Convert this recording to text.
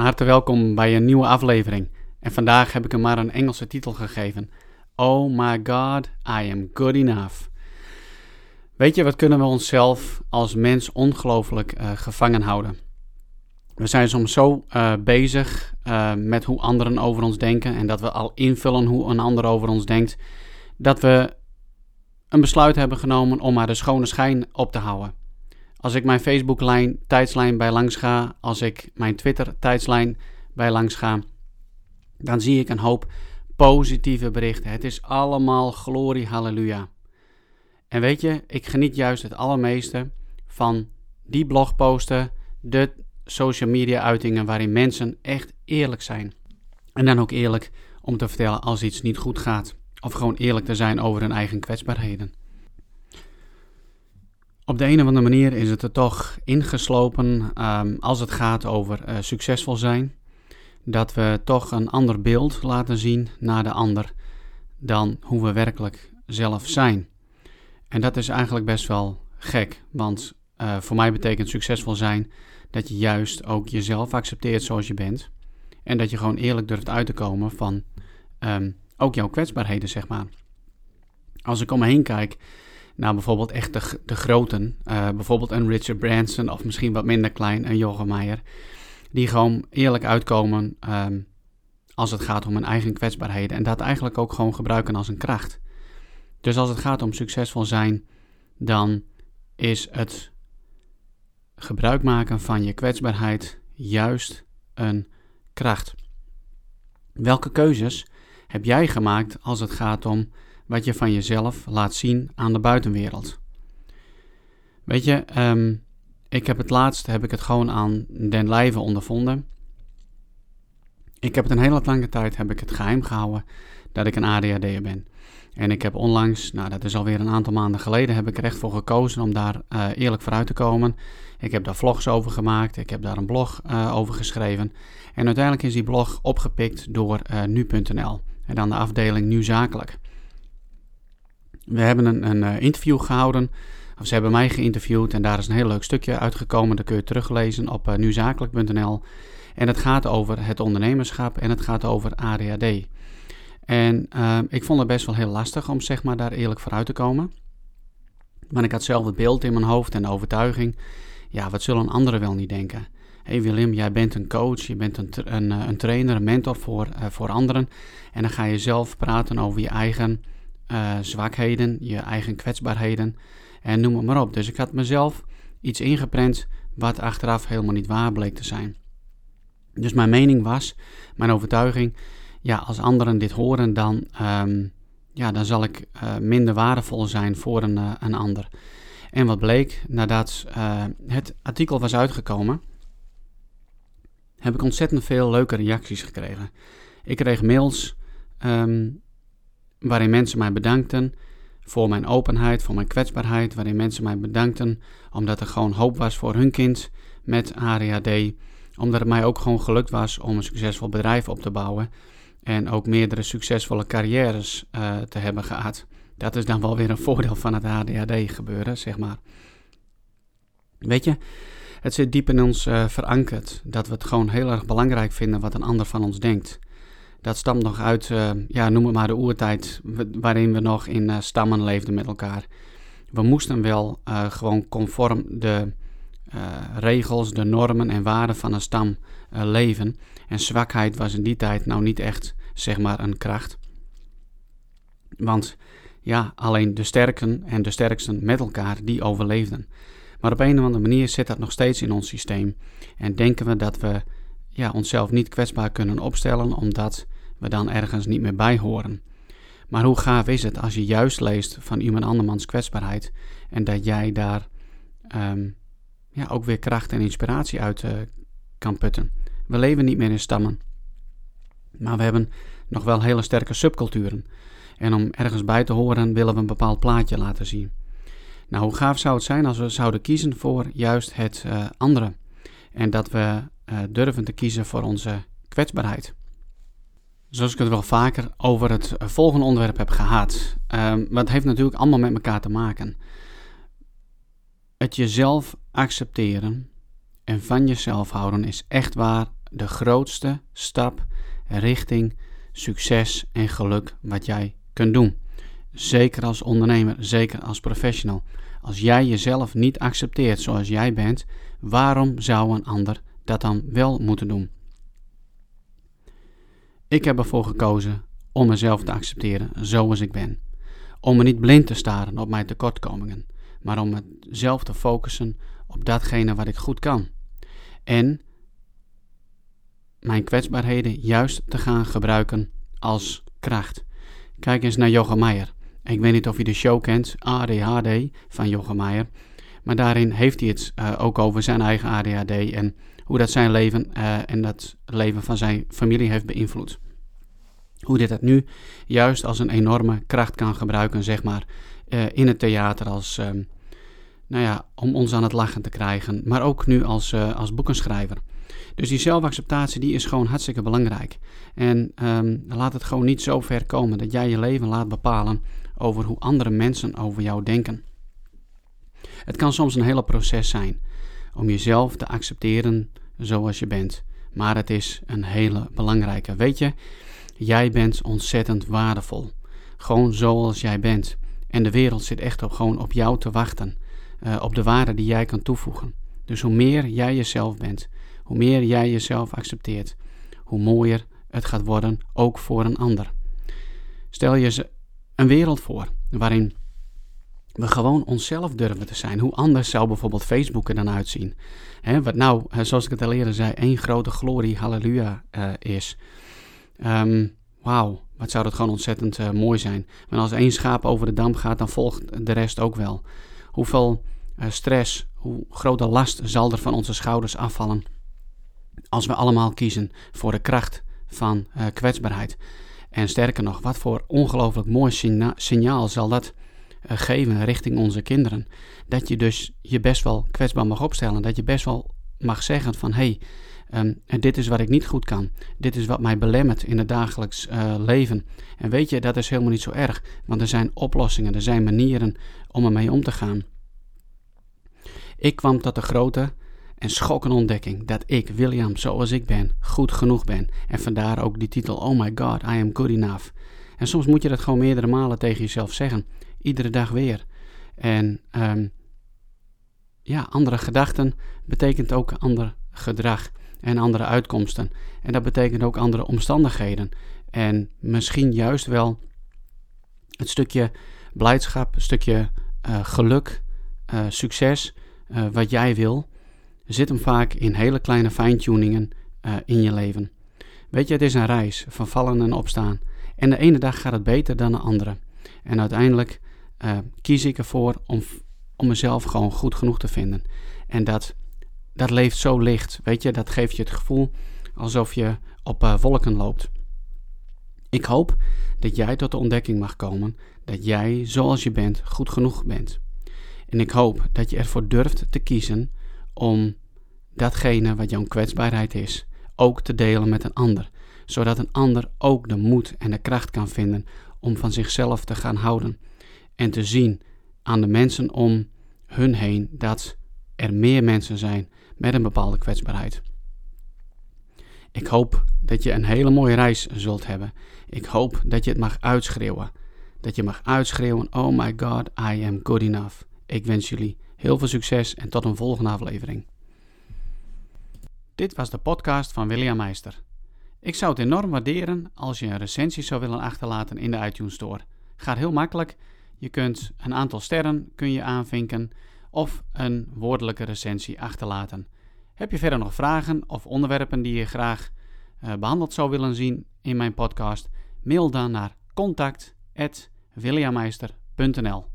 van harte welkom bij een nieuwe aflevering. En vandaag heb ik hem maar een Engelse titel gegeven. Oh my God, I am good enough. Weet je, wat kunnen we onszelf als mens ongelooflijk uh, gevangen houden? We zijn soms zo uh, bezig uh, met hoe anderen over ons denken en dat we al invullen hoe een ander over ons denkt, dat we een besluit hebben genomen om maar de schone schijn op te houden. Als ik mijn Facebook-lijn, tijdslijn bij langs ga, als ik mijn Twitter-tijdslijn bij langs ga, dan zie ik een hoop positieve berichten. Het is allemaal glorie, halleluja. En weet je, ik geniet juist het allermeeste van die blogposten, de social media uitingen waarin mensen echt eerlijk zijn. En dan ook eerlijk om te vertellen als iets niet goed gaat. Of gewoon eerlijk te zijn over hun eigen kwetsbaarheden. Op de een of andere manier is het er toch ingeslopen um, als het gaat over uh, succesvol zijn. Dat we toch een ander beeld laten zien naar de ander dan hoe we werkelijk zelf zijn. En dat is eigenlijk best wel gek, want uh, voor mij betekent succesvol zijn dat je juist ook jezelf accepteert zoals je bent. En dat je gewoon eerlijk durft uit te komen van um, ook jouw kwetsbaarheden, zeg maar. Als ik om me heen kijk naar bijvoorbeeld echt de, groten, uh, bijvoorbeeld een Richard Branson of misschien wat minder klein, een Jochem Meijer, die gewoon eerlijk uitkomen um, als het gaat om hun eigen kwetsbaarheden en dat eigenlijk ook gewoon gebruiken als een kracht. Dus als het gaat om succesvol zijn, dan is het gebruik maken van je kwetsbaarheid juist een kracht. Welke keuzes heb jij gemaakt als het gaat om wat je van jezelf laat zien aan de buitenwereld? Weet je, um, ik heb het laatst heb ik het gewoon aan den lijve ondervonden. Ik heb het een hele lange tijd heb ik het geheim gehouden dat ik een ADHD'er ben. En ik heb onlangs, nou dat is alweer een aantal maanden geleden, heb ik er echt voor gekozen om daar uh, eerlijk vooruit te komen. Ik heb daar vlogs over gemaakt, ik heb daar een blog uh, over geschreven. En uiteindelijk is die blog opgepikt door uh, nu.nl en dan de afdeling Nu Zakelijk. We hebben een, een interview gehouden, of ze hebben mij geïnterviewd en daar is een heel leuk stukje uitgekomen. Dat kun je teruglezen op nuzakelijk.nl. En het gaat over het ondernemerschap en het gaat over ADHD. En uh, ik vond het best wel heel lastig om zeg maar daar eerlijk vooruit te komen. Want ik had zelf het beeld in mijn hoofd en de overtuiging. Ja, wat zullen anderen wel niet denken? Hé hey Willem, jij bent een coach, je bent een, een, een trainer, een mentor voor, voor anderen. En dan ga je zelf praten over je eigen uh, zwakheden, je eigen kwetsbaarheden en noem het maar op. Dus ik had mezelf iets ingeprent wat achteraf helemaal niet waar bleek te zijn. Dus mijn mening was, mijn overtuiging, ja, als anderen dit horen, dan, um, ja, dan zal ik uh, minder waardevol zijn voor een, uh, een ander. En wat bleek, nadat uh, het artikel was uitgekomen, heb ik ontzettend veel leuke reacties gekregen. Ik kreeg mails um, waarin mensen mij bedankten voor mijn openheid, voor mijn kwetsbaarheid, waarin mensen mij bedankten omdat er gewoon hoop was voor hun kind met ADHD, omdat het mij ook gewoon gelukt was om een succesvol bedrijf op te bouwen en ook meerdere succesvolle carrières uh, te hebben gehad. Dat is dan wel weer een voordeel van het ADHD gebeuren, zeg maar. Weet je, het zit diep in ons uh, verankerd dat we het gewoon heel erg belangrijk vinden wat een ander van ons denkt. Dat stamt nog uit, uh, ja, noem het maar de oertijd, waarin we nog in uh, stammen leefden met elkaar. We moesten wel gewoon conform de regels, de normen en waarden van een stam leven. En zwakheid was in die tijd nou niet echt, zeg maar, een kracht. Want ja, alleen de sterken en de sterksten met elkaar, die overleefden. Maar op een of andere manier zit dat nog steeds in ons systeem. En denken we dat we ja, onszelf niet kwetsbaar kunnen opstellen, omdat we dan ergens niet meer bij horen. Maar hoe gaaf is het als je juist leest van iemand andermans kwetsbaarheid en dat jij daar um, ja, ook weer kracht en inspiratie uit uh, kan putten. We leven niet meer in stammen. Maar we hebben nog wel hele sterke subculturen. En om ergens bij te horen willen we een bepaald plaatje laten zien. Nou, hoe gaaf zou het zijn als we zouden kiezen voor juist het uh, andere. En dat we uh, durven te kiezen voor onze kwetsbaarheid. Zoals ik het wel vaker over het volgende onderwerp heb gehad. Um, heeft natuurlijk allemaal met elkaar te maken. Het jezelf accepteren en van jezelf houden is echt waar de grootste stap richting succes en geluk wat jij kunt doen. Zeker als ondernemer, zeker als professional. Als jij jezelf niet accepteert zoals jij bent, waarom zou een ander dat dan wel moeten doen? Ik heb ervoor gekozen om mezelf te accepteren zoals ik ben. Om me niet blind te staren op mijn tekortkomingen, maar om mezelf te focussen op datgene wat ik goed kan. En mijn kwetsbaarheden juist te gaan gebruiken als kracht. Kijk eens naar Jochem Meijer. Ik weet niet of je de show kent, ADHD van Jochem Meijer. Maar daarin heeft hij het uh, ook over zijn eigen ADHD en hoe dat zijn leven uh, en dat leven van zijn familie heeft beïnvloed. Hoe dit het nu juist als een enorme kracht kan gebruiken, zeg maar, uh, in het theater als, um, nou ja, om ons aan het lachen te krijgen, maar ook nu als, als boekenschrijver. Dus die zelfacceptatie die is gewoon hartstikke belangrijk. En um, laat het gewoon niet zo ver komen dat jij je leven laat bepalen over hoe andere mensen over jou denken. Het kan soms een hele proces zijn om jezelf te accepteren zoals je bent. Maar het is een hele belangrijke. Weet je, jij bent ontzettend waardevol. Gewoon zoals jij bent. En de wereld zit echt op, gewoon op jou te wachten. Uh, op de waarde die jij kan toevoegen. Dus hoe meer jij jezelf bent, hoe meer jij jezelf accepteert, hoe mooier het gaat worden, ook voor een ander. Stel je een wereld voor waarin we gewoon onszelf durven te zijn. Hoe anders zou bijvoorbeeld Facebook er dan uitzien? Wat nou, zoals ik het al eerder zei, één grote glorie, halleluja, uh, is. Um, Wauw, wat zou dat gewoon ontzettend uh, mooi zijn. Want als één schaap over de dam gaat, dan volgt de rest ook wel. Hoeveel uh, stress, hoe grote last zal er van onze schouders afvallen als we allemaal kiezen voor de kracht van kwetsbaarheid. En sterker nog, wat voor ongelooflijk mooi signaal zal dat uh, geven richting onze kinderen. Dat je dus je best wel kwetsbaar mag opstellen. Dat je best wel mag zeggen van hé, hey, um, dit is wat ik niet goed kan. Dit is wat mij belemmert in het dagelijks uh, leven. En weet je, dat is helemaal niet zo erg. Want er zijn oplossingen, er zijn manieren om ermee om te gaan. Ik kwam tot de grote en schokkende ontdekking dat ik, William, zoals ik ben, goed genoeg ben. En vandaar ook die titel Oh my God, I am good enough. En soms moet je dat gewoon meerdere malen tegen jezelf zeggen. Iedere dag weer. En um, ja, andere gedachten betekent ook ander gedrag en andere uitkomsten. En dat betekent ook andere omstandigheden. En misschien juist wel het stukje blijdschap, een stukje uh, geluk, uh, succes, uh, wat jij wil zit hem vaak in hele kleine fine-tuningen uh, in je leven. Weet je, het is een reis van vallen en opstaan. En de ene dag gaat het beter dan de andere. En uiteindelijk uh, kies ik ervoor om, om mezelf gewoon goed genoeg te vinden. En dat, dat leeft zo licht. Weet je, dat geeft je het gevoel alsof je op uh, wolken loopt. Ik hoop dat jij tot de ontdekking mag komen dat jij, zoals je bent, goed genoeg bent. En ik hoop dat je ervoor durft te kiezen om datgene wat jouw kwetsbaarheid is, ook te delen met een ander, zodat een ander ook de moed en de kracht kan vinden om van zichzelf te gaan houden en te zien aan de mensen om hun heen dat er meer mensen zijn met een bepaalde kwetsbaarheid. Ik hoop dat je een hele mooie reis zult hebben. Ik hoop dat je het mag uitschreeuwen. Dat je mag uitschreeuwen: Oh my God, I am good enough. Ik wens jullie heel veel succes en tot een volgende aflevering. Dit was de podcast van William Meister. Ik zou het enorm waarderen als je een recensie zou willen achterlaten in de iTunes Store. Gaat heel makkelijk. Je kunt een aantal sterren kun je aanvinken of een woordelijke recensie achterlaten. Heb je verder nog vragen of onderwerpen die je graag uh, behandeld zou willen zien in mijn podcast? Mail dan naar contact@williammeister.nl.